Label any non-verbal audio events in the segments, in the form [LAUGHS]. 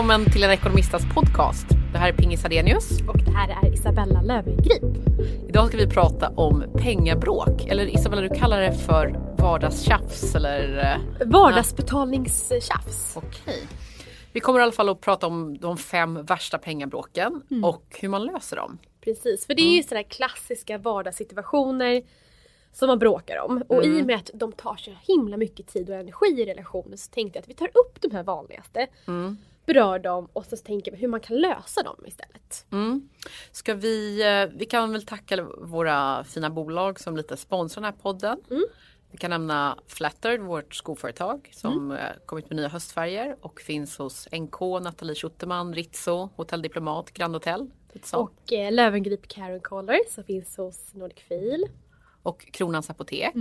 välkommen till en ekonomistas podcast. Det här är Pingis Adenius. Och det här är Isabella Löwengrip. Idag ska vi prata om pengabråk. Eller Isabella, du kallar det för vardagstjafs eller? eh, Vardagsbetalningstjafs. Okej. Vi kommer i alla fall att prata om de fem värsta pengabråken Mm. och hur man löser dem. Precis, för det är ju sådana klassiska vardagssituationer som man bråkar om. Och i och med att de tar så himla mycket tid och energi i relationen så tänkte jag att vi tar upp de här vanligaste, berör dem och så tänker vi hur man kan lösa dem istället. Mm. Ska vi, eh, vi kan väl tacka våra fina bolag som lite sponsrar den här podden. Vi kan nämna Flattered, vårt skoföretag som eh, kommit med nya höstfärger och finns hos NK, Nathalie Schutterman, Rizzo, Hotell Diplomat, Grand Hotel. Och, Och eh, Löwengrip Karen Color som finns hos Nordic Fil. Kronans Apotek.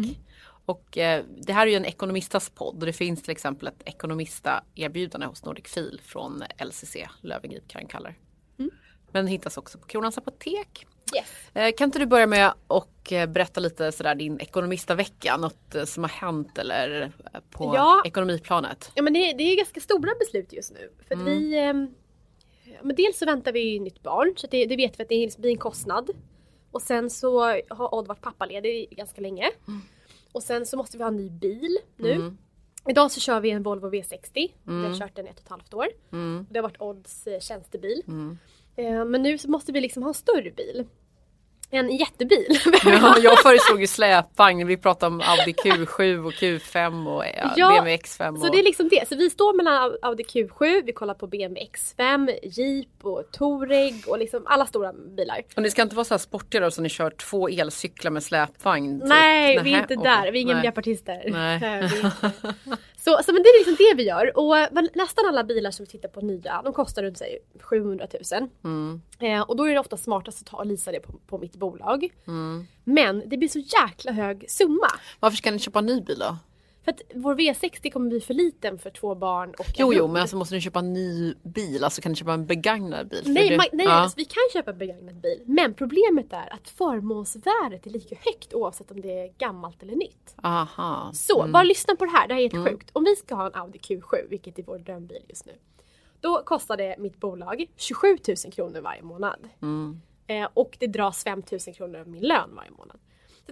Och eh, det här är ju en ekonomistas podd och det finns till exempel ett ekonomista erbjudande hos Nordic Fil från LCC, Löwengrip Karen Color. Men hittas också på Kronans Apotek. Yes. Eh, Kan inte du börja med att eh, berätta lite sådär din ekonomista-vecka, något eh, som har hänt eller eh, på Ja. ekonomiplanet? Ja men det, det är ganska stora beslut just nu. För att vi, ja, men dels så väntar vi nytt barn så det, det vet vi att det blir en kostnad. Och sen så har Odd varit pappaledig ganska länge. Och sen så måste vi ha en ny bil nu. Idag så kör vi en Volvo V60. Vi har kört den i ett och ett halvt år. Det har varit Odds eh, tjänstebil. Eh, men nu så måste vi liksom ha en större bil. En jättebil. [LAUGHS] Ja, jag föreslog ju släpvagn, vi pratade om Audi Q7 och Q5 och ja, Ja, BMW X5. Och... Så det är liksom det. Så vi står mellan Audi Q7, vi kollar på BMW X5, Jeep och Touareg och liksom alla stora bilar. Och det ska inte vara så här sportiga då, så ni kör två elcyklar med släpvagn? typ? Nej, vi är Nähä, inte där. Vi är inga miljöpartister. [LAUGHS] [LAUGHS] Så, så men det är liksom det vi gör. Och väl nästan alla bilar som vi tittar på nya, de kostar runt sig 700 000. Mm. Eh, och då är det ofta smartast att ta och leasa det på, på mitt bolag. Mm. Men det blir så jäkla hög summa. Varför ska ni köpa en ny bil då? För att vår V60 kommer bli för liten för två barn och en Jo, jo, men alltså måste ni köpa en ny bil? Alltså kan ni köpa en begagnad bil? Nej, det- man, nej ja. alltså, vi kan köpa begagnad bil. Men problemet är att förmånsvärdet är lika högt oavsett om det är gammalt eller nytt. Aha. Så, bara lyssna på det här, det här är helt sjukt. Om vi ska ha en Audi Q7, vilket är vår drömbil just nu. Då kostar det mitt bolag 27 000 kronor varje månad. Eh, och det dras 5 000 kronor av min lön varje månad.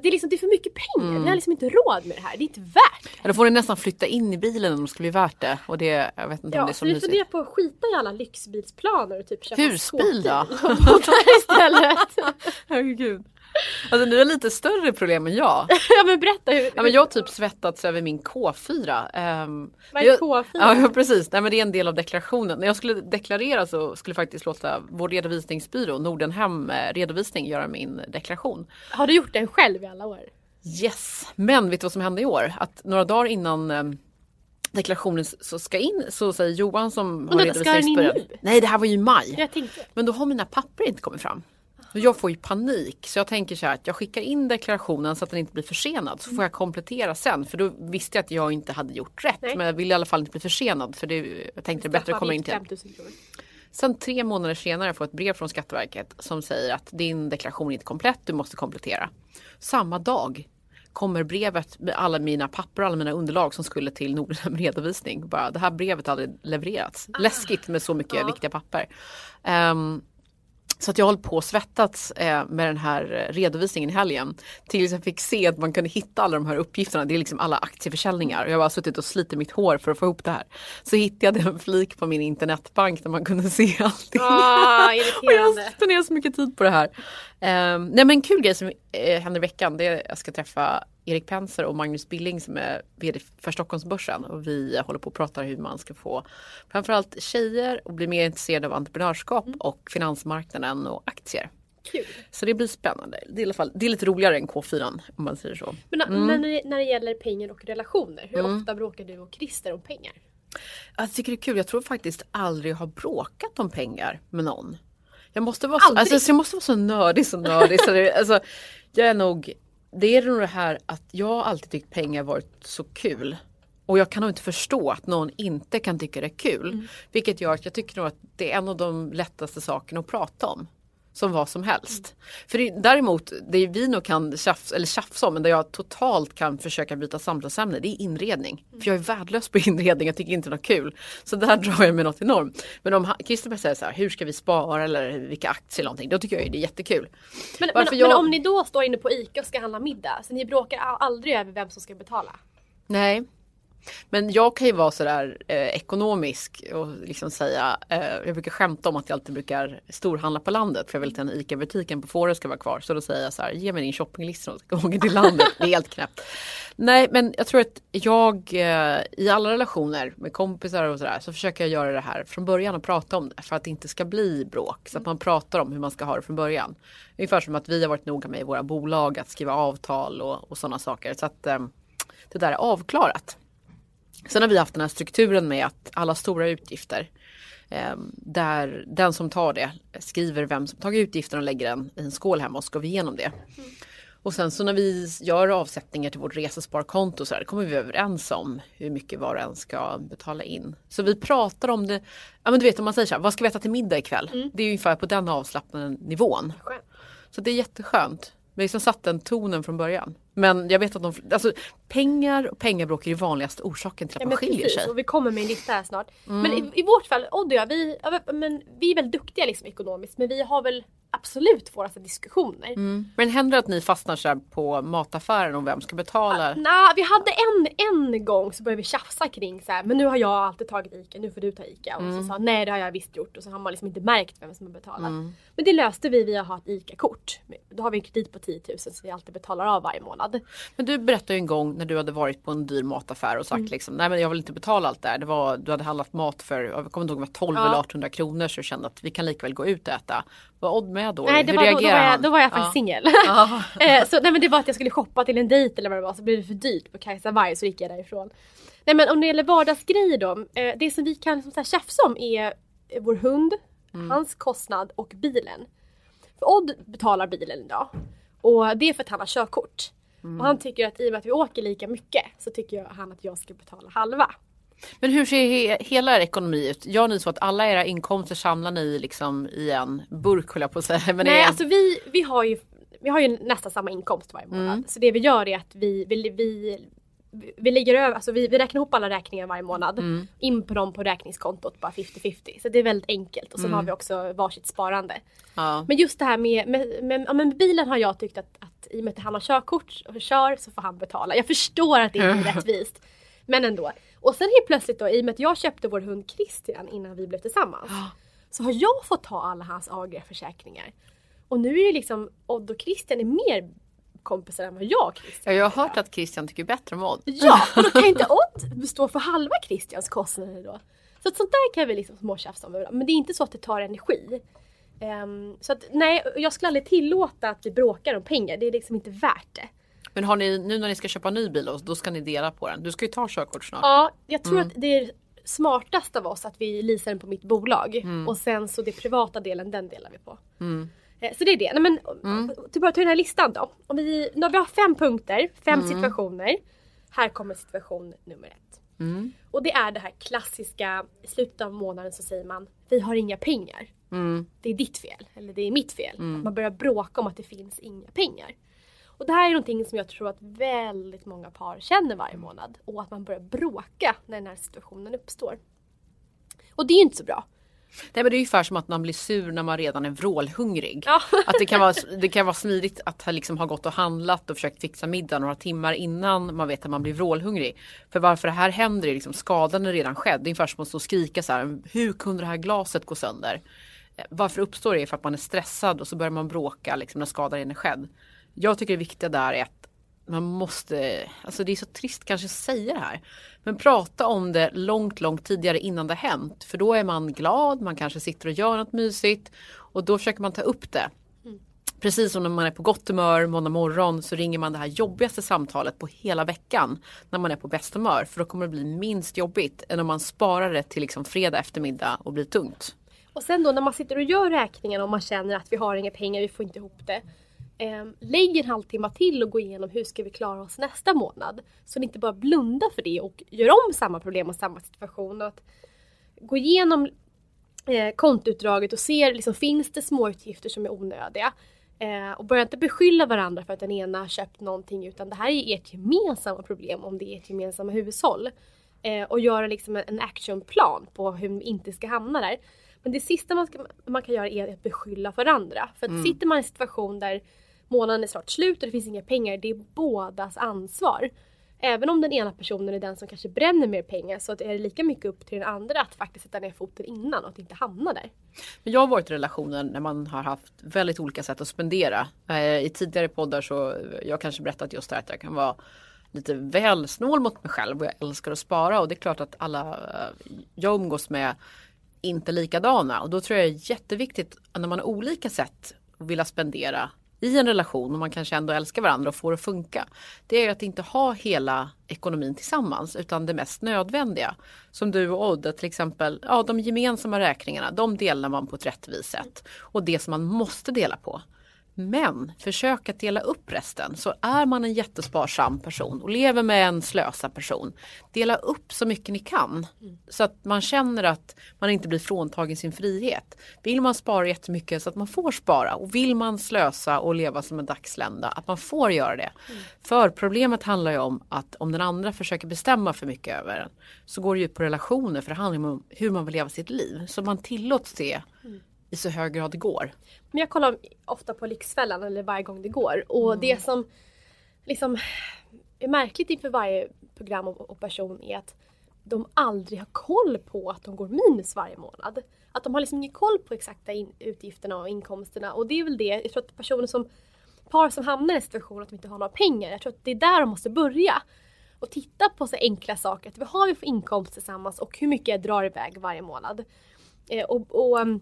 Det är, liksom, det är för mycket pengar, vi har liksom inte råd med det här, det är inte värt det. Ja, då får ni nästan flytta in i bilen om det skulle bli värt det. Och det, jag vet inte om det Ja, är så så vi mysigt. funderar på att skita i alla lyxbilsplaner och typ köpa Husbil då? [LAUGHS] och där istället. [LAUGHS] Herregud. Alltså ni har lite större problem än jag. [LAUGHS] ja men berätta hur. Ja, men jag har typ svettats över min K4. Um, Vad är K4? Ja precis, Nej, men det är en del av deklarationen. När jag skulle deklarera så skulle jag faktiskt låta vår redovisningsbyrå Nordenhem eh, redovisning göra min deklaration. Har du gjort den själv i alla år? Yes, men vet du vad som hände i år? Att några dagar innan eh, deklarationen så ska in så säger Johan som har vänta, ska den in nu? Nej det här var ju i maj. Men då har mina papper inte kommit fram. Och jag får ju panik så jag tänker så här att jag skickar in deklarationen så att den inte blir försenad så får jag komplettera sen för då visste jag att jag inte hade gjort rätt Nej. men jag ville i alla fall inte bli försenad för det, jag tänkte det är bättre att komma in till. 5 000 kronor. Sen tre månader senare får jag ett brev från Skatteverket som säger att din deklaration är inte komplett, du måste komplettera. Samma dag kommer brevet med alla mina papper och alla mina underlag som skulle till Nordhem [LAUGHS] redovisning. Bara, det här brevet har aldrig levererats. Läskigt med så mycket viktiga papper. Ehm, så att jag håller på och svettats eh, med den här redovisningen i helgen. Tills jag fick se att man kunde hitta alla de här uppgifterna. Det är liksom alla aktieförsäljningar. Jag har bara suttit och slitit mitt hår för att få ihop det här. Så hittade jag en flik på min internetbank där man kunde se allting. Ah, [LAUGHS] Och jag spenderar så mycket tid på det här. Um, nej men en kul grej som eh, händer i veckan det är att jag ska träffa Erik Penser och Magnus Billing som är VD för Stockholmsbörsen och vi håller på att prata hur man ska få framförallt tjejer att bli mer intresserade av entreprenörskap och finansmarknaden och aktier. Kul. Så det blir spännande. Det är, i alla fall, det är lite roligare än K4 om man säger så. Men, Mm. men när, det, gäller pengar och relationer, hur ofta bråkar du och Christer om pengar? Jag tycker det är kul. Jag tror faktiskt aldrig jag har bråkat om pengar med någon. Jag måste vara så, alltså, så jag måste vara så nördig så nördig. så det, alltså, jag är nog, det är nog det här att jag alltid tyckt pengar varit så kul. Och jag kan nog inte förstå att någon inte kan tycka det är kul. Vilket gör att jag tycker nog att det är en av de lättaste sakerna att prata om. Som vad som helst. För det, däremot, det vi nog kan tjafs, eller tjafsa om, men där jag totalt kan försöka byta samtalsämne, det är inredning. För jag är värdelös på [LAUGHS] inredning, jag tycker inte det är kul. Så där drar jag mig något enormt. Men om Christer säger så här, hur ska vi spara eller vilka aktier eller någonting, då tycker jag det är jättekul. Men, men, jag... men, om ni då står inne på ICA och ska handla middag, så ni bråkar aldrig över vem som ska betala? Nej, men jag kan ju vara sådär eh, ekonomisk och liksom säga, eh, jag brukar skämta om att jag alltid brukar storhandla på landet för jag vill att den ICA-butiken på Fårö ska vara kvar. Så då säger jag så här, ge mig din shoppinglista och ska åka till landet. Det är helt knäppt. Nej men jag tror att jag eh, i alla relationer med kompisar och sådär så försöker jag göra det här från början och prata om det för att det inte ska bli bråk. Så att man pratar om hur man ska ha det från början. Ungefär som att vi har varit noga med i våra bolag att skriva avtal och, och sådana saker. Så att eh, det där är avklarat. Sen har vi haft den här strukturen med att alla stora utgifter eh, där den som tar det skriver vem som tagit utgiften och lägger den i en skål hemma och så går vi igenom det. Mm. Och sen så när vi gör avsättningar till vårt resesparkonto så här, kommer vi överens om hur mycket var och en ska betala in. Så vi pratar om det, ja men du vet om man säger så här, vad ska vi äta till middag ikväll? Mm. Det är ungefär på den avslappnade nivån. Så det är jätteskönt. Vi liksom satt den tonen från början. Men jag vet att de, alltså pengar och pengabråk är den vanligaste orsaken till att ja, man skiljer precis, sig. Och vi kommer med en lista här snart. Mm. Men i, i, vårt fall, Odd och jag, vi, men vi är väldigt duktiga liksom ekonomiskt men vi har väl absolut våra diskussioner. Mm. Men händer det att ni fastnar så på mataffären och vem ska betala? Ah, Nej, vi hade en, en gång så började vi tjafsa kring så här, men nu har jag alltid tagit ICA, nu får du ta ICA. Mm. Och så sa nej det har jag visst gjort och så har man liksom inte märkt vem som har betalat. Mm. Men det löste vi via att ha ett ICA-kort. Då har vi en kredit på 10 000 så vi alltid betalar av varje månad. Men du berättade ju en gång när du hade varit på en dyr mataffär och sagt mm. liksom, nej men jag vill inte betala allt det här. Det var, du hade handlat mat för, jag kommer inte ihåg, 12 ja. eller 1800 kronor så du kände att vi kan lika väl gå ut och äta. Var Odd med då? Nej, det Hur var, då, då, var jag, då var jag faktiskt ja. singel. [LAUGHS] [LAUGHS] eh, så nej men det var att jag skulle shoppa till en dejt eller vad det var så blev det för dyrt på Kajsa Warg så gick jag därifrån. Nej men om det gäller vardagsgrejer då. Eh, det som vi kan liksom, tjafsa om är vår hund, mm. hans kostnad och bilen. För Odd betalar bilen idag. Och det är för att han har körkort. Mm. Och han tycker att i och med att vi åker lika mycket så tycker han att jag ska betala halva. Men hur ser he hela er ekonomi ut? Gör ni så att alla era inkomster samlar ni liksom i en burk höll jag på att säga. Men Nej, en... alltså vi, vi har ju vi har ju nästan samma inkomst varje månad. Mm. Så det vi gör är att vi, vi, vi vi lägger över, alltså vi, vi räknar ihop alla räkningar varje månad. Mm. In på dem på räkningskontot bara 50-50. Så det är väldigt enkelt. Och sen mm. har vi också varsitt sparande. Ja. Men just det här med, med, med, ja, med bilen har jag tyckt att, att i och med att han har körkort och kör så får han betala. Jag förstår att det inte är [LAUGHS] rättvist. Men ändå. Och sen helt plötsligt då i och med att jag köpte vår hund Christian innan vi blev tillsammans. Så har jag fått ta alla hans AG-försäkringar. Och nu är ju liksom Odd och Christian är mer kompisar än vad jag Christian Ja, jag har hört att Christian tycker bättre om Odd. Ja, [LAUGHS] och då kan inte Odd stå för halva Christians kostnader då. Så att sånt där kan vi liksom småtjafsa om. Men det är inte så att det tar energi. Um, så att nej, jag skulle aldrig tillåta att vi bråkar om pengar. Det är liksom inte värt det. Men har ni, nu när ni ska köpa ny bil då ska ni dela på den? Du ska ju ta körkort snart. Ja, jag tror mm. att det är smartast av oss att vi leasar den på mitt bolag. Mm. Och sen så det privata delen, den delar vi på. Mm. Eh, så det är det. Nej, men mm. tillbaka till den här listan då. Om vi, då vi har fem punkter, fem mm. situationer. Här kommer situation nummer ett. Mm. Och det är det här klassiska, i slutet av månaden så säger man Vi har inga pengar. Mm. Det är ditt fel, eller det är mitt fel. Mm. Man börjar bråka om att det finns inga pengar. Och det här är någonting som jag tror att väldigt många par känner varje månad. Och att man börjar bråka när den här situationen uppstår. Och det är ju inte så bra. Nej men det är ungefär som att man blir sur när man redan är vrålhungrig. Ja. Att det kan, vara, det kan vara smidigt att liksom ha gått och handlat och försökt fixa middag några timmar innan man vet att man blir vrålhungrig. För varför det här händer är liksom skadan är redan skedd. Det är ungefär som att stå och skrika så här. Hur kunde det här glaset gå sönder? Varför uppstår det? För att man är stressad och så börjar man bråka liksom när skadan redan är skedd. Jag tycker det viktiga där är att man måste, alltså det är så trist kanske att säga det här. Men prata om det långt, långt tidigare innan det hänt. För då är man glad, man kanske sitter och gör något mysigt. Och då försöker man ta upp det. Mm. Precis som när man är på gott humör måndag morgon så ringer man det här jobbigaste samtalet på hela veckan. När man är på bäst humör. För då kommer det bli minst jobbigt än om man sparar det till liksom fredag eftermiddag och blir tungt. Och sen då när man sitter och gör räkningen och man känner att vi har inga pengar, vi får inte ihop det eh, lägg en halvtimme till och gå igenom hur ska vi klara oss nästa månad. Så ni inte bara blundar för det och gör om samma problem och samma situation. Och att gå igenom eh, kontoutdraget och ser, liksom, finns det småutgifter som är onödiga? Eh, och börja inte beskylla varandra för att den ena har köpt någonting utan det här är ert gemensamma problem om det är ert gemensamma hushåll. Eh, och göra liksom en actionplan på hur vi inte ska hamna där. Men det sista man, ska, man kan göra är att beskylla varandra. För att mm. sitter man i en situation där månaden är snart slut och det finns inga pengar, det är bådas ansvar. Även om den ena personen är den som kanske bränner mer pengar så är det lika mycket upp till den andra att faktiskt sätta ner foten innan och att inte hamna där. Men jag har varit i relationer när man har haft väldigt olika sätt att spendera. Eh, I tidigare poddar så eh, jag kanske berättat just det att jag kan vara lite väl snål mot mig själv och jag älskar att spara och det är klart att alla eh, jag umgås med inte likadana och då tror jag det är jätteviktigt när man har olika sätt att vilja spendera i en relation och man kanske ändå älskar varandra och får det att funka. Det är att inte ha hela ekonomin tillsammans utan det mest nödvändiga. Som du och Odd, till exempel, ja de gemensamma räkningarna, de delar man på ett rättvist sätt. Och det som man måste dela på, men försök att dela upp resten. Så är man en jättesparsam person och lever med en slösa person. Dela upp så mycket ni kan. Så att man känner att man inte blir fråntagen sin frihet. Vill man spara jättemycket så att man får spara. Och vill man slösa och leva som en dagslända att man får göra det. Mm. För problemet handlar ju om att om den andra försöker bestämma för mycket över en. Så går det ju på relationer för det handlar om hur man vill leva sitt liv. Så man tillåts det mm i så hög grad det går. Men jag kollar ofta på Lyxfällan eller varje gång det går och mm. det som liksom är märkligt inför varje program och person är att de aldrig har koll på att de går minus varje månad. Att de har liksom ingen koll på exakta utgifterna och inkomsterna och det är väl det, jag tror att personer som par som hamnar i en situation att de inte har några pengar, jag tror att det är där de måste börja. Och titta på så enkla saker, vad har vi för inkomst tillsammans och hur mycket jag drar iväg varje månad. Eh, och, och um,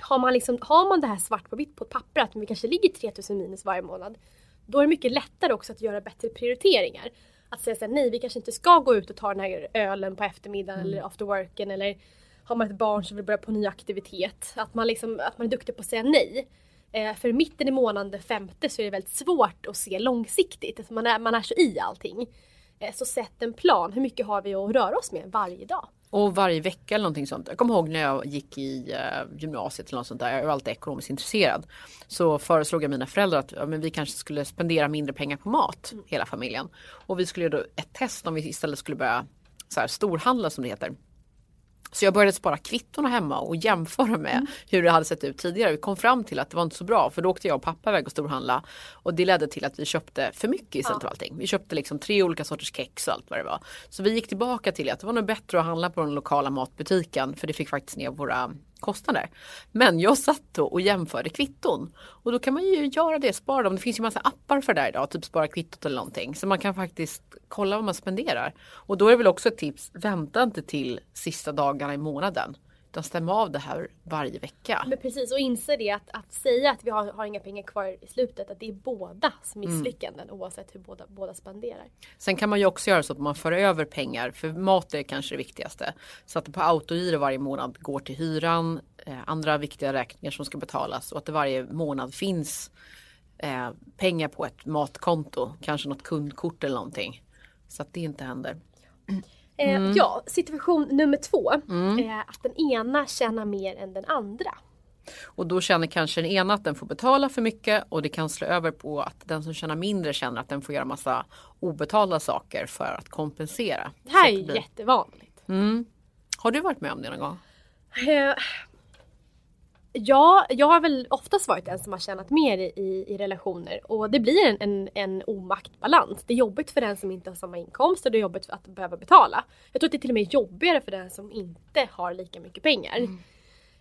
har man, liksom, har man det här svart på vitt på ett papper att vi kanske ligger 3000 minus varje månad. Då är det mycket lättare också att göra bättre prioriteringar. Att säga såhär, nej vi kanske inte ska gå ut och ta den här ölen på eftermiddagen mm. eller after worken eller har man ett barn som vill börja på ny aktivitet. Att man, liksom, att man är duktig på att säga nej. Eh, för mitten i månaden, den femte, så är det väldigt svårt att se långsiktigt. Alltså man, är, man är så i allting. Eh, så sätt en plan, hur mycket har vi att röra oss med varje dag? Och varje vecka eller någonting sånt. Jag kommer ihåg när jag gick i uh, gymnasiet eller något sånt där. Jag var alltid ekonomiskt intresserad. Så föreslog jag mina föräldrar att ja, men vi kanske skulle spendera mindre pengar på mat. Mm. Hela familjen. Och vi skulle göra ett test om vi istället skulle börja så här, storhandla som det heter. Så jag började spara kvittona hemma och jämföra med mm. hur det hade sett ut tidigare. Vi kom fram till att det var inte så bra för då åkte jag och pappa iväg och storhandla. Och det ledde till att vi köpte för mycket istället ja. för allting. Vi köpte liksom tre olika sorters kex och allt vad det var. Så vi gick tillbaka till att det var nog bättre att handla på den lokala matbutiken för det fick faktiskt ner våra kostnader. Men jag satt då och jämförde kvitton. Och då kan man ju göra det, spara dem. Det finns ju massa appar för det här idag, typ spara kvittot eller någonting. Så man kan faktiskt kolla vad man spenderar. Och då är det väl också ett tips, vänta inte till sista dagarna i månaden. Utan stämma av det här varje vecka. Men precis och inse det att, att säga att vi har, har, inga pengar kvar i slutet, att det är bådas misslyckanden mm. oavsett hur båda, båda spenderar. Sen kan man ju också göra så att man för över pengar, för mat är kanske det viktigaste. Så att det på autogiro varje månad går till hyran, eh, andra viktiga räkningar som ska betalas och att det varje månad finns eh, pengar på ett matkonto, kanske något kundkort eller någonting. Så att det inte händer. Eh, [CLEARS THROAT] mm. Ja, situation nummer två. Mm. Eh, att den ena tjänar mer än den andra. Och då känner kanske den ena att den får betala för mycket och det kan slå över på att den som tjänar mindre känner att den får göra massa obetalda saker för att kompensera. Det här är blir... jättevanligt. Mm. Har du varit med om det någon gång? Ja, jag har väl oftast varit den som har tjänat mer i, i relationer och det blir en, en, en omaktbalans. Det är jobbigt för den som inte har samma inkomst och det är jobbigt för att behöva betala. Jag tror att det är till och med jobbigare för den som inte har lika mycket pengar.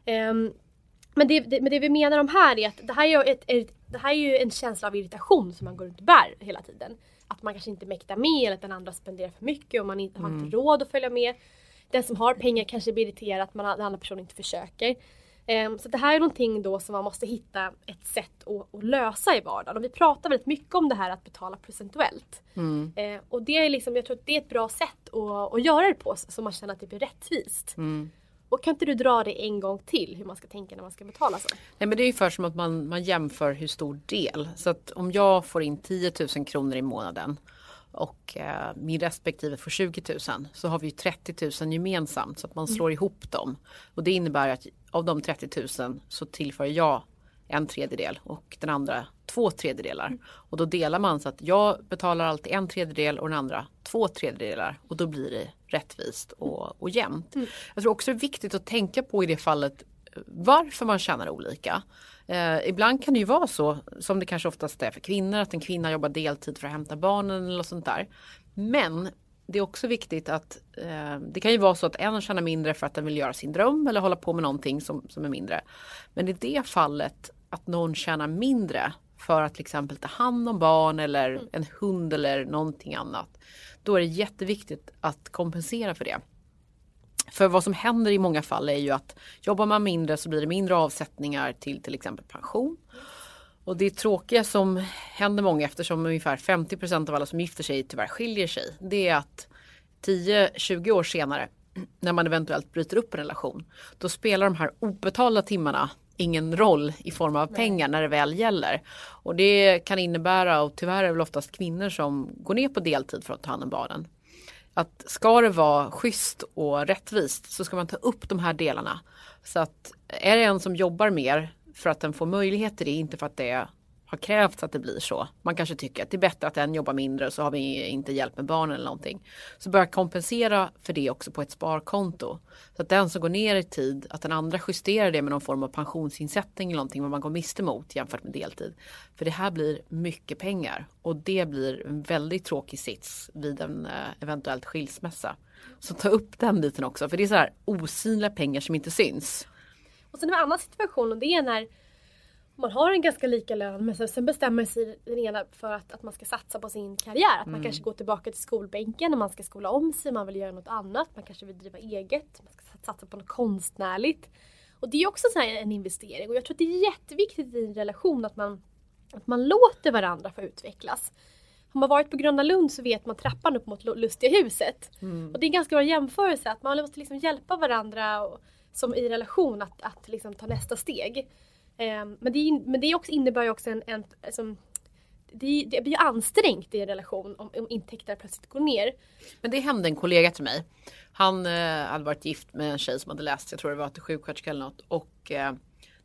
Mm. Um, men, det, det, men det vi menar om här är att det här är, ett, ett, det här är ju en känsla av irritation som man går runt och bär hela tiden. Att man kanske inte mäktar med eller att den andra spenderar för mycket och man inte, mm. har inte råd att följa med. Den som har pengar kanske blir irriterad att man, den andra personen inte försöker. Ehm, så det här är någonting då som man måste hitta ett sätt att, att, lösa i vardagen. Och vi pratar väldigt mycket om det här att betala procentuellt. Mm. Ehm, och det är liksom, jag tror att det är ett bra sätt att, att göra det på så man känner att det blir rättvist. Mm. Och kan inte du dra det en gång till hur man ska tänka när man ska betala så? Nej men det är ju för som att man, man jämför hur stor del. Så att om jag får in 10 000 kronor i månaden och eh, min respektive får 20 000 så har vi 30 000 gemensamt så att man slår ihop dem. Och det innebär att av de 30 000 så tillför jag en tredjedel och den andra två tredjedelar. Och då delar man så att jag betalar alltid en tredjedel och den andra två tredjedelar och då blir det rättvist och, och jämnt. Mm. Jag tror också det är viktigt att tänka på i det fallet varför man tjänar olika. Eh, ibland kan det ju vara så, som det kanske oftast är för kvinnor, att en kvinna jobbar deltid för att hämta barnen eller sånt där. Men det är också viktigt att eh, det kan ju vara så att en tjänar mindre för att den vill göra sin dröm eller hålla på med någonting som, som är mindre. Men i det fallet att någon tjänar mindre för att till exempel ta hand om barn eller en hund eller någonting annat. Då är det jätteviktigt att kompensera för det. För vad som händer i många fall är ju att jobbar man mindre så blir det mindre avsättningar till till exempel pension. Och det tråkiga som händer många eftersom ungefär 50% av alla som gifter sig tyvärr skiljer sig. Det är att 10-20 år senare när man eventuellt bryter upp en relation. Då spelar de här obetalda timmarna ingen roll i form av pengar när det väl gäller. Och det kan innebära, och tyvärr är det väl oftast kvinnor som går ner på deltid för att ta hand om barnen. Att ska det vara schysst och rättvist så ska man ta upp de här delarna. Så att är det en som jobbar mer för att den får möjlighet till det, inte för att det är har krävts att det blir så. Man kanske tycker att det är bättre att en jobbar mindre så har vi inte hjälp med barnen eller någonting. Så börja kompensera för det också på ett sparkonto. Så att den som går ner i tid, att den andra justerar det med någon form av pensionsinsättning eller någonting vad man går miste mot jämfört med deltid. För det här blir mycket pengar och det blir en väldigt tråkig sits vid en eh, eventuellt skilsmässa. Så ta upp den biten också för det är så här osynliga pengar som inte syns. Och sen en annan situation och det är när man har en ganska lika lön men sen bestämmer sig den ena för att, att man ska satsa på sin karriär. Att man mm. kanske går tillbaka till skolbänken och man ska skola om sig, man vill göra något annat, man kanske vill driva eget, man ska satsa på något konstnärligt. Och det är också så en investering och jag tror att det är jätteviktigt i en relation att man, att man låter varandra få utvecklas. Har man varit på Gröna Lund så vet man trappan upp mot Lustiga huset. Mm. Och det är en ganska bra jämförelse att man måste liksom hjälpa varandra och, som i relation att, att liksom ta nästa steg. Ehm, men, det, men det också innebär ju också en, en alltså, det, det blir ju ansträngt i en relation om, om intäkter plötsligt går ner. Men det hände en kollega till mig. Han eh, hade varit gift med en tjej som hade läst, jag tror det var till sjuksköterska eller något. Och eh,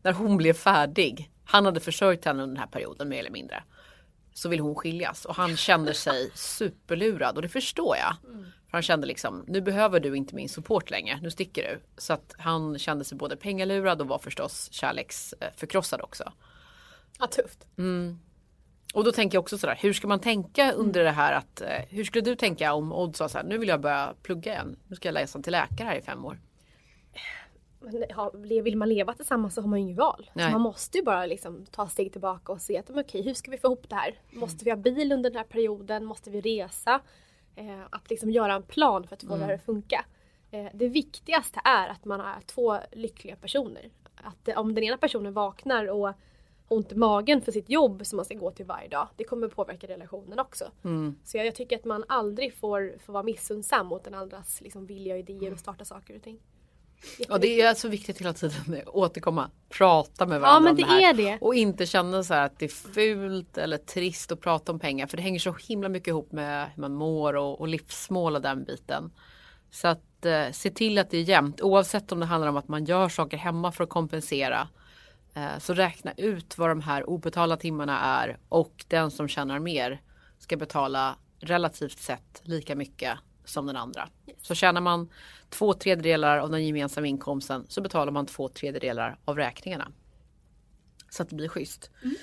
när hon blev färdig, han hade försörjt henne under den här perioden mer eller mindre. Så vill hon skiljas och han kände sig superlurad och det förstår jag. Mm. För han kände liksom, nu behöver du inte min support längre, nu sticker du. Så att han kände sig både pengalurad och var förstås kärleksförkrossad också. Ja, tufft. Mm. Och då tänker jag också sådär, hur ska man tänka under mm. det här att, eh, hur skulle du tänka om Odd sa såhär, nu vill jag börja plugga igen, nu ska jag läsa till läkare här i fem år. Men, vill man leva tillsammans så har man ju inget val. Så man måste ju bara liksom ta steg tillbaka och se att okej, hur ska vi få ihop det här? Måste vi ha bil under den här perioden? Måste vi resa? Eh, att liksom göra en plan för att få mm. det här att funka. Eh, det viktigaste är att man är två lyckliga personer. Att eh, om den ena personen vaknar och har ont i magen för sitt jobb som man ska gå till varje dag. Det kommer påverka relationen också. Mm. Så jag, jag, tycker att man aldrig får, får vara missundsam mot den andras liksom, vilja och idéer och starta saker och ting. Ja det är så viktigt hela tiden att återkomma, prata med varandra ja, men det, det här. Är det. Och inte känna så att det är fult eller trist att prata om pengar för det hänger så himla mycket ihop med hur man mår och, och livsmål och den biten. Så att eh, se till att det är jämnt oavsett om det handlar om att man gör saker hemma för att kompensera. Eh, så räkna ut vad de här obetalda timmarna är och den som tjänar mer ska betala relativt sett lika mycket som den andra. Yes. Så tjänar man två tredjedelar av den gemensamma inkomsten så betalar man två tredjedelar av räkningarna. Så att det blir schysst. Mm.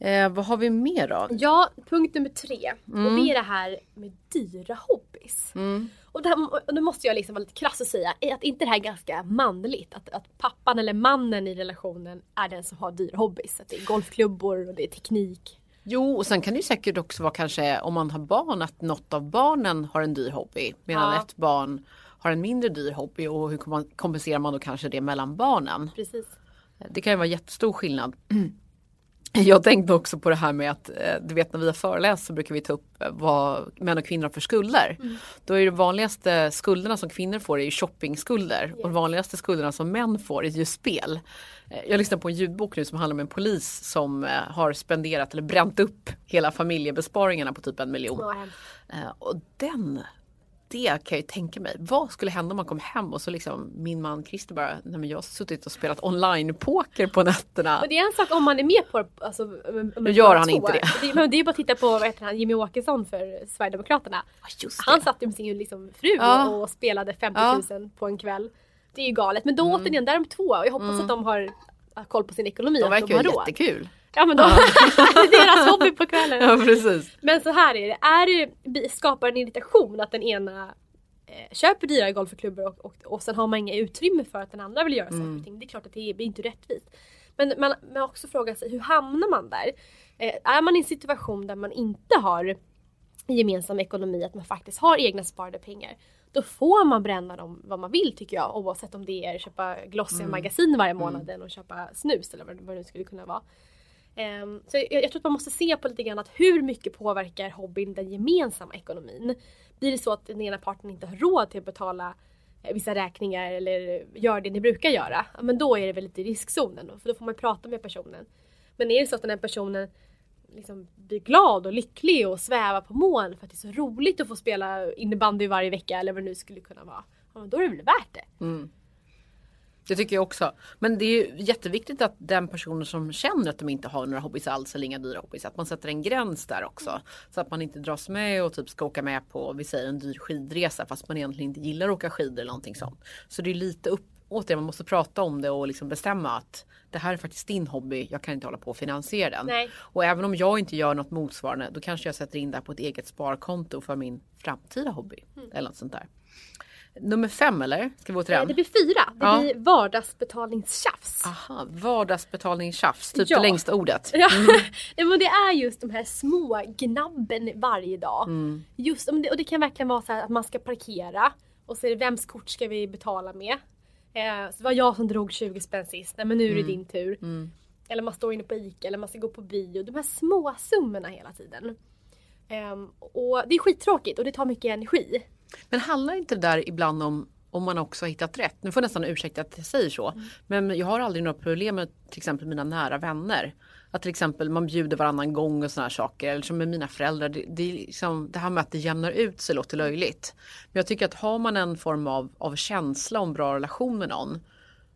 Eh, vad har vi mer då? Ja, punkt nummer tre. Mm. Och det är det här med dyra hobbys. Mm. Och, här, och nu måste jag liksom vara lite krass och säga att inte det här är ganska manligt. Att, att pappan eller mannen i relationen är den som har dyra hobbys. Att det är golfklubbor och det är teknik. Jo, och sen kan det ju säkert också vara kanske om man har barn att något av barnen har en dyr hobby medan ja. ett barn har en mindre dyr hobby och hur kompenserar man då kanske det mellan barnen? Precis. Det kan ju vara jättestor skillnad. [CLEARS THROAT] Jag tänkte också på det här med att, eh, du vet när vi har föreläst så brukar vi ta upp eh, vad män och kvinnor har för skulder. Mm. Då är det vanligaste skulderna som kvinnor får är ju shoppingskulder yes. och de vanligaste skulderna som män får är ju spel. Eh, jag lyssnar på en ljudbok nu som handlar om en polis som har spenderat eller bränt upp hela familjebesparingarna på typ en miljon. Mm. Och den det kan jag ju tänka mig. Vad skulle hända om man kom hem och så liksom min man Christer bara, nej men jag har suttit och spelat online-poker på nätterna. Och det är en sak om man är med på. Alltså, nu gör han två. inte det. det. Men det är bara att titta på vad heter han, Jimmy Åkesson för Sverigedemokraterna. han satt ju med sin liksom, fru ja. och spelade 50 000 ja. på en kväll. Det är ju galet. Men då mm. återigen, där är de två jag hoppas mm. att de har koll på sin ekonomi. De verkar ju jättekul. Ja men då, ja. [LAUGHS] det är deras hobby på kvällen. Ja precis. Men så här är det, är det skapar en irritation att den ena eh, köper dyra golfklubbor och, och, och sen har man inga utrymme för att den andra vill göra mm. saker och ting. Det är klart att det blir inte rättvist. Men man, man också frågar sig, hur hamnar man där? Eh, är man i en situation där man inte har gemensam ekonomi, att man faktiskt har egna sparade pengar. Då får man bränna dem vad man vill tycker jag oavsett om det är köpa glossiga mm. magasin varje månad mm. och köpa snus eller vad det nu skulle kunna vara. Um, så jag, jag, tror att man måste se på lite grann att hur mycket påverkar hobbyn den gemensamma ekonomin? Blir det så att den ena parten inte har råd till att betala eh, vissa räkningar eller gör det ni brukar göra, men då är det väl lite i riskzonen. För då får man prata med personen. Men är det så att den här personen liksom blir glad och lycklig och svävar på moln för att det är så roligt att få spela innebandy varje vecka eller vad det nu skulle kunna vara. Ja, då är det väl värt det. Mm. Det tycker jag också. Men det är jätteviktigt att den personen som känner att de inte har några hobbys alls eller inga dyra hobbys, att man sätter en gräns där också. Så att man inte dras med och typ ska åka med på, vi säger en dyr skidresa fast man egentligen inte gillar att åka skidor eller någonting sånt. Så det är lite upp, återigen man måste prata om det och liksom bestämma att det här är faktiskt din hobby, jag kan inte hålla på och finansiera den. Nej. Och även om jag inte gör något motsvarande då kanske jag sätter in det på ett eget sparkonto för min framtida hobby. Mm. Eller något sånt där. Nummer fem eller? Ska vi gå till den? Det blir fyra. Det ja. blir vardagsbetalningstjafs. Aha, vardagsbetalningstjafs, typ ja. det längsta ordet. [LAUGHS] Mm. Ja, men det är just de här små gnabben varje dag. Mm. Just, och det kan verkligen vara så att man ska parkera och så är det vems kort ska vi betala med? Eh, så det var jag som drog 20 spänn sist, nej men nu är det mm. din tur. Mm. Eller man står inne på ICA eller man ska gå på bio. De här små summorna hela tiden. Um, och det är skittråkigt och det tar mycket energi. Men handlar inte det där ibland om om man också har hittat rätt. Nu får jag nästan ursäkta att jag säger så. Mm. Men jag har aldrig några problem med till exempel mina nära vänner. Att till exempel man bjuder varannan gång och sådana här saker. Eller som med mina föräldrar. Det, det, liksom, det här med att det jämnar ut sig låter löjligt. Men jag tycker att har man en form av, av känsla om bra relation med någon.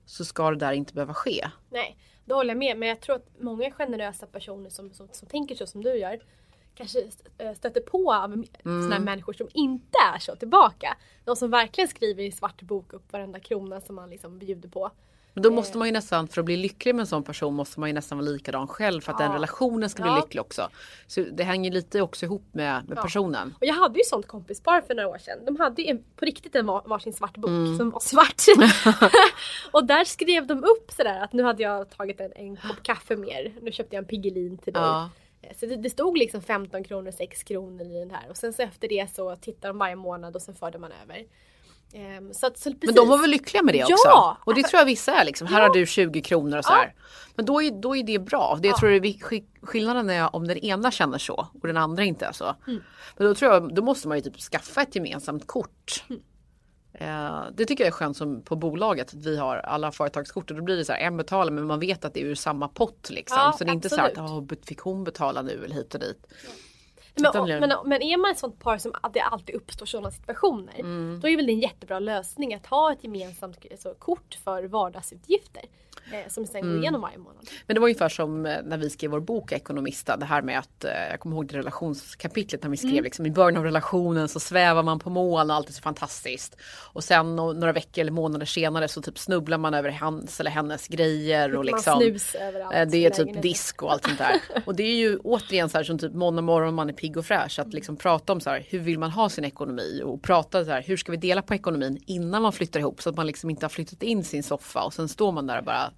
Så ska det där inte behöva ske. Nej, det håller jag med. Men jag tror att många generösa personer som, som, som tänker så som du gör kanske eh, stöter på mm. sådana människor som inte är så tillbaka. De som verkligen skriver i svart bok upp varenda krona som man liksom bjuder på. Men då eh. måste man ju nästan, för att bli lycklig med en sån person måste man ju nästan vara likadan själv för att ja. den relationen ska bli lycklig också. Så det hänger lite också ihop med, med ja. personen. Och jag hade ju sånt kompispar för några år sedan. De hade ju på riktigt en varsin svart bok mm. som var svart. [LAUGHS] och där skrev de upp sådär att nu hade jag tagit en, en kopp kaffe mer. Nu köpte jag en Piggelin till dig. Så det, det, stod liksom 15 kronor, 6 kronor i den här och sen så efter det så tittar de varje månad och sen förde man över. Um, så att, så Men de var väl lyckliga med det också? Ja! Och det tror jag vissa är liksom. Ja. Här har du 20 kronor och så här. Ja. Men då är, då är det bra. Det ja. tror jag är skillnaden är om den ena känner så och den andra inte är så. Mm. Men då tror jag, då måste man ju typ skaffa ett gemensamt kort. Mm. Eh, det tycker jag är skönt som på bolaget att vi har alla företagskort och då blir det så här en betalar men man vet att det är ur samma pott liksom. Ja, så det är inte så att oh, fick hon betala nu eller hit och dit. Men, men, men, är man ett sånt par som det alltid uppstår sådana situationer. Mm. Då är väl det en jättebra lösning att ha ett gemensamt alltså, kort för vardagsutgifter. Eh, som sen mm. går igenom varje månad. Men det var ungefär som eh, när vi skrev vår bok Ekonomista. Det här med att, eh, jag kommer ihåg det relationskapitlet när vi skrev mm. liksom, i början av relationen så svävar man på moln och allt är så fantastiskt. Och sen några veckor eller månader senare så typ snubblar man över hans eller hennes grejer. Och liksom, snus överallt. Det är typ disk och allt sånt där. och det är ju [LAUGHS] återigen så här som typ måndag morgon man är pigg och fräsch. Att liksom prata om så här, hur vill man ha sin ekonomi och prata så här, hur ska vi dela på ekonomin innan man flyttar ihop så att man liksom inte har flyttat in sin soffa och sen står man där och bara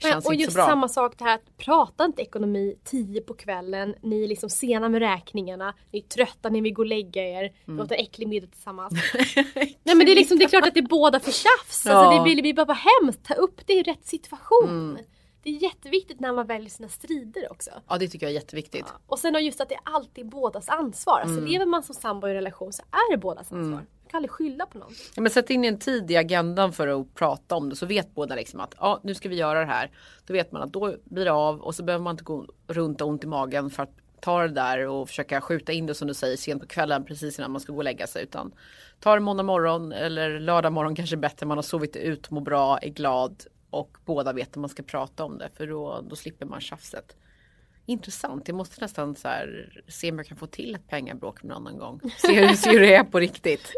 Känns och just samma sak det här att prata inte ekonomi 10 på kvällen. Ni är liksom sena med räkningarna. Ni är trötta, ni vill gå och lägga er. Mm. Låta äcklig middag tillsammans. [LAUGHS] Nej men det är liksom det är klart att det är båda för tjafs. Ja. Alltså, det blir, blir bara hemskt. Ta upp det i rätt situation. Mm. Det är jätteviktigt när man väljer sina strider också. Ja det tycker jag är jätteviktigt. Ja. Och sen just att det är alltid bådas ansvar. Alltså Mm. lever man som sambo i en relation så är det bådas ansvar. Man kan aldrig skylla på någon. Ja, men sätt in en tid i agendan för att prata om det så vet båda liksom att ja, nu ska vi göra det här. Då vet man att då blir det av och så behöver man inte gå runt och ont i magen för att ta det där och försöka skjuta in det som du säger sent på kvällen precis innan man ska gå och lägga sig. Utan ta det måndag morgon eller lördag morgon kanske bättre. Man har sovit ut, mår bra, är glad och båda vet att man ska prata om det för då, då slipper man tjafset. Intressant. Jag måste nästan så här, se om jag kan få till ett pengabråk någon annan gång. Se hur, se hur det är på riktigt.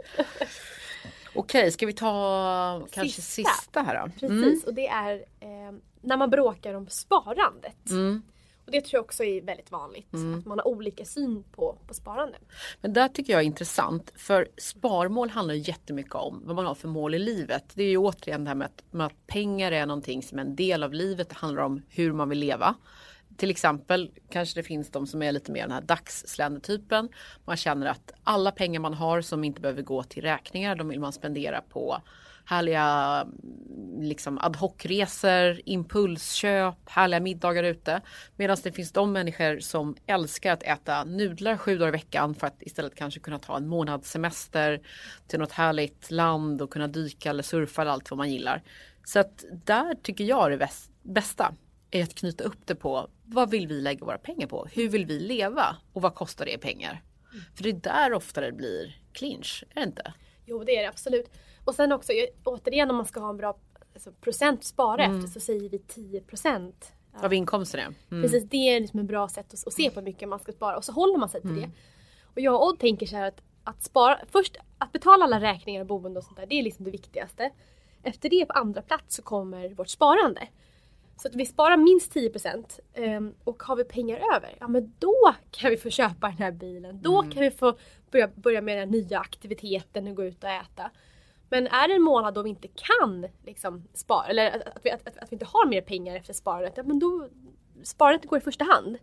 Okej, ska vi ta kanske Sista. sista här då? Precis, och det är eh, när man bråkar om sparandet. Mm. Och det tror jag också är väldigt vanligt. Att man har olika syn på, på sparande. Men där tycker jag är intressant för sparmål handlar jättemycket om vad man har för mål i livet. Det är ju återigen det här med att, med att pengar är någonting som är en del av livet. Det handlar om hur man vill leva. Till exempel kanske det finns de som är lite mer den här dagsländetypen. Man känner att alla pengar man har som inte behöver gå till räkningar, de vill man spendera på härliga mm, liksom ad hoc-resor, impulsköp, härliga middagar ute. Medan det finns de människor som älskar att äta nudlar sju dagar i veckan för att istället kanske kunna ta en månads semester till något härligt land och kunna dyka eller surfa eller allt vad man gillar. Så att där tycker jag det bäst- bästa är att knyta upp det på vad vill vi lägga våra pengar på? Hur vill vi leva? Och vad kostar det i pengar? För det är där ofta det blir clinch, är det inte? Jo det är det absolut. Och sen också återigen om man ska ha en bra alltså, procent att spara Mm. efter så säger vi 10 procent. Av inkomsten. Mm. Precis, det är liksom ett bra sätt att, att se på hur mycket man ska spara och så håller man sig till det. Och jag och Odd tänker så här att, att spara, först att betala alla räkningar och boende och sånt där, det är liksom det viktigaste. Efter det på andra plats så kommer vårt sparande. Så att vi sparar minst 10% ehm, och har vi pengar över, ja men då kan vi få köpa den här bilen. Då kan vi få börja, börja med den nya aktiviteten och gå ut och äta. Men är det en månad då vi inte kan liksom, spara, eller att, vi, att, att, att vi inte har mer pengar efter sparandet, ja men då sparandet går i första hand.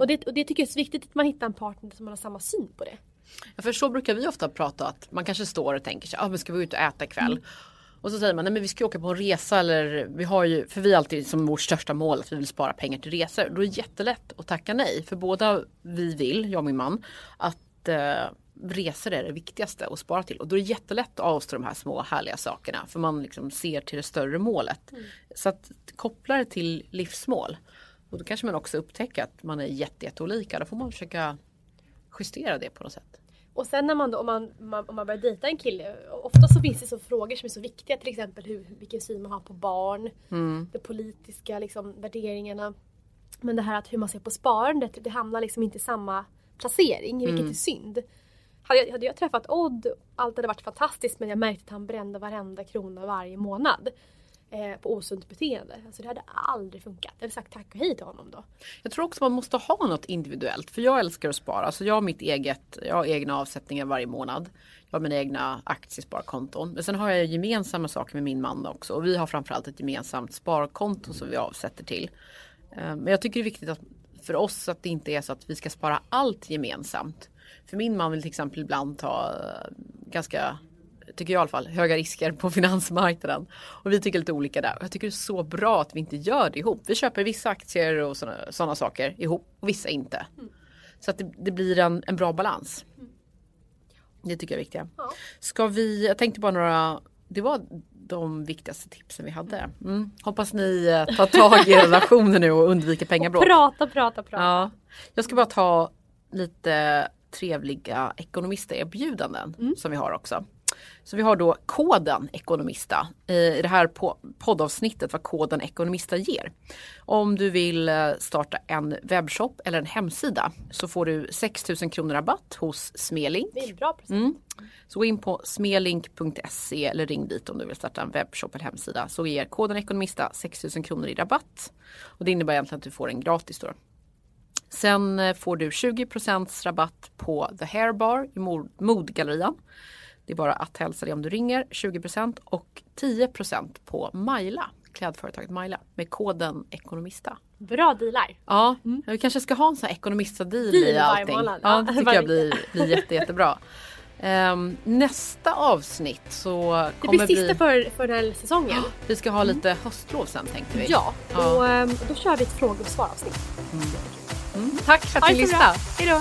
Och, det, och det tycker jag är så viktigt att man hittar en partner som har samma syn på det. Ja, För så brukar vi ofta prata att man kanske står och tänker sig, ah, men ska vi gå ut och äta ikväll? Och så säger man, nej men vi ska åka på en resa eller vi har ju, för vi har alltid som vårt största mål att vi vill spara pengar till resor. Då är det jättelätt att tacka nej. För båda vi vill, jag och min man, att eh, resor är det viktigaste att spara till. Och då är det jättelätt att avstå de här små härliga sakerna. För man liksom ser till det större målet. Så att koppla det till livsmål. Och då kanske man också upptäcker att man är jätte, jätteolika. Då får man försöka justera det på något sätt. Och sen när man då, om man, man, om man börjar dejta en kille, ofta så finns det så frågor som är så viktiga, till exempel hur, vilken syn man har på barn, de politiska liksom, värderingarna. Men det här att hur man ser på sparandet, det hamnar liksom inte i samma placering, vilket är synd. Hade jag, hade jag träffat Odd, allt hade varit fantastiskt men jag märkte att han brände varenda krona varje månad. Eh, på osunt beteende. Alltså det hade aldrig funkat. Jag hade sagt tack och hej till honom då. Jag tror också man måste ha något individuellt. För jag älskar att spara. Så jag har mitt eget, jag har egna avsättningar varje månad. Jag har mina egna aktiesparkonton. Men sen har jag gemensamma saker med min man också. Och vi har framförallt ett gemensamt sparkonto som vi avsätter till. Eh, men jag tycker det är viktigt att för oss att det inte är så att vi ska spara allt gemensamt. För min man vill till exempel ibland ta eh, ganska tycker jag i alla fall, höga risker på [LAUGHS] finansmarknaden. Och vi tycker lite olika där. Och jag tycker det är så bra att vi inte gör det ihop. Vi köper vissa aktier och sådana saker ihop och vissa inte. Så att det, det blir en, en bra balans. Det tycker jag är viktigt. Ja. Ska vi, jag tänkte bara några, det var de viktigaste tipsen vi hade. Mm. Hoppas ni eh, tar tag i [LAUGHS] relationen nu och undviker pengabråk. Prata, prata, prata. Ja. Jag ska bara ta lite trevliga ekonomisterbjudanden som vi har också. Så vi har då koden Ekonomista i det här poddavsnittet vad koden Ekonomista ger. Om du vill eh, starta en webbshop eller en hemsida så får du 6 000 kronor rabatt hos Smelink. Det är bra present. Mm. Så gå in på smelink.se eller ring dit om du vill starta en webbshop eller hemsida så ger koden Ekonomista 6 000 kronor i rabatt. Och det innebär egentligen att du får en gratis då. Sen eh, får du 20% rabatt på The Hair Bar i Mod- Modgallerian. Det är bara att hälsa det om du ringer 20% och 10% på Maila, klädföretaget Maila med koden Ekonomista. Bra dealar. Ja, vi kanske ska ha en sån här ekonomista-deal Deal i allting. månad. Ja, Ja, det tycker jag blir, blir jätte, jättebra. Ehm, nästa avsnitt så Det kommer blir sista vi... för, för den här säsongen. [GASPS] Vi ska ha lite höstlov sen tänkte vi. Ja, Ja. och ehm, då kör vi ett fråge och svar avsnitt. Mm. Tack för att ni så lyssnade. bra. Hejdå!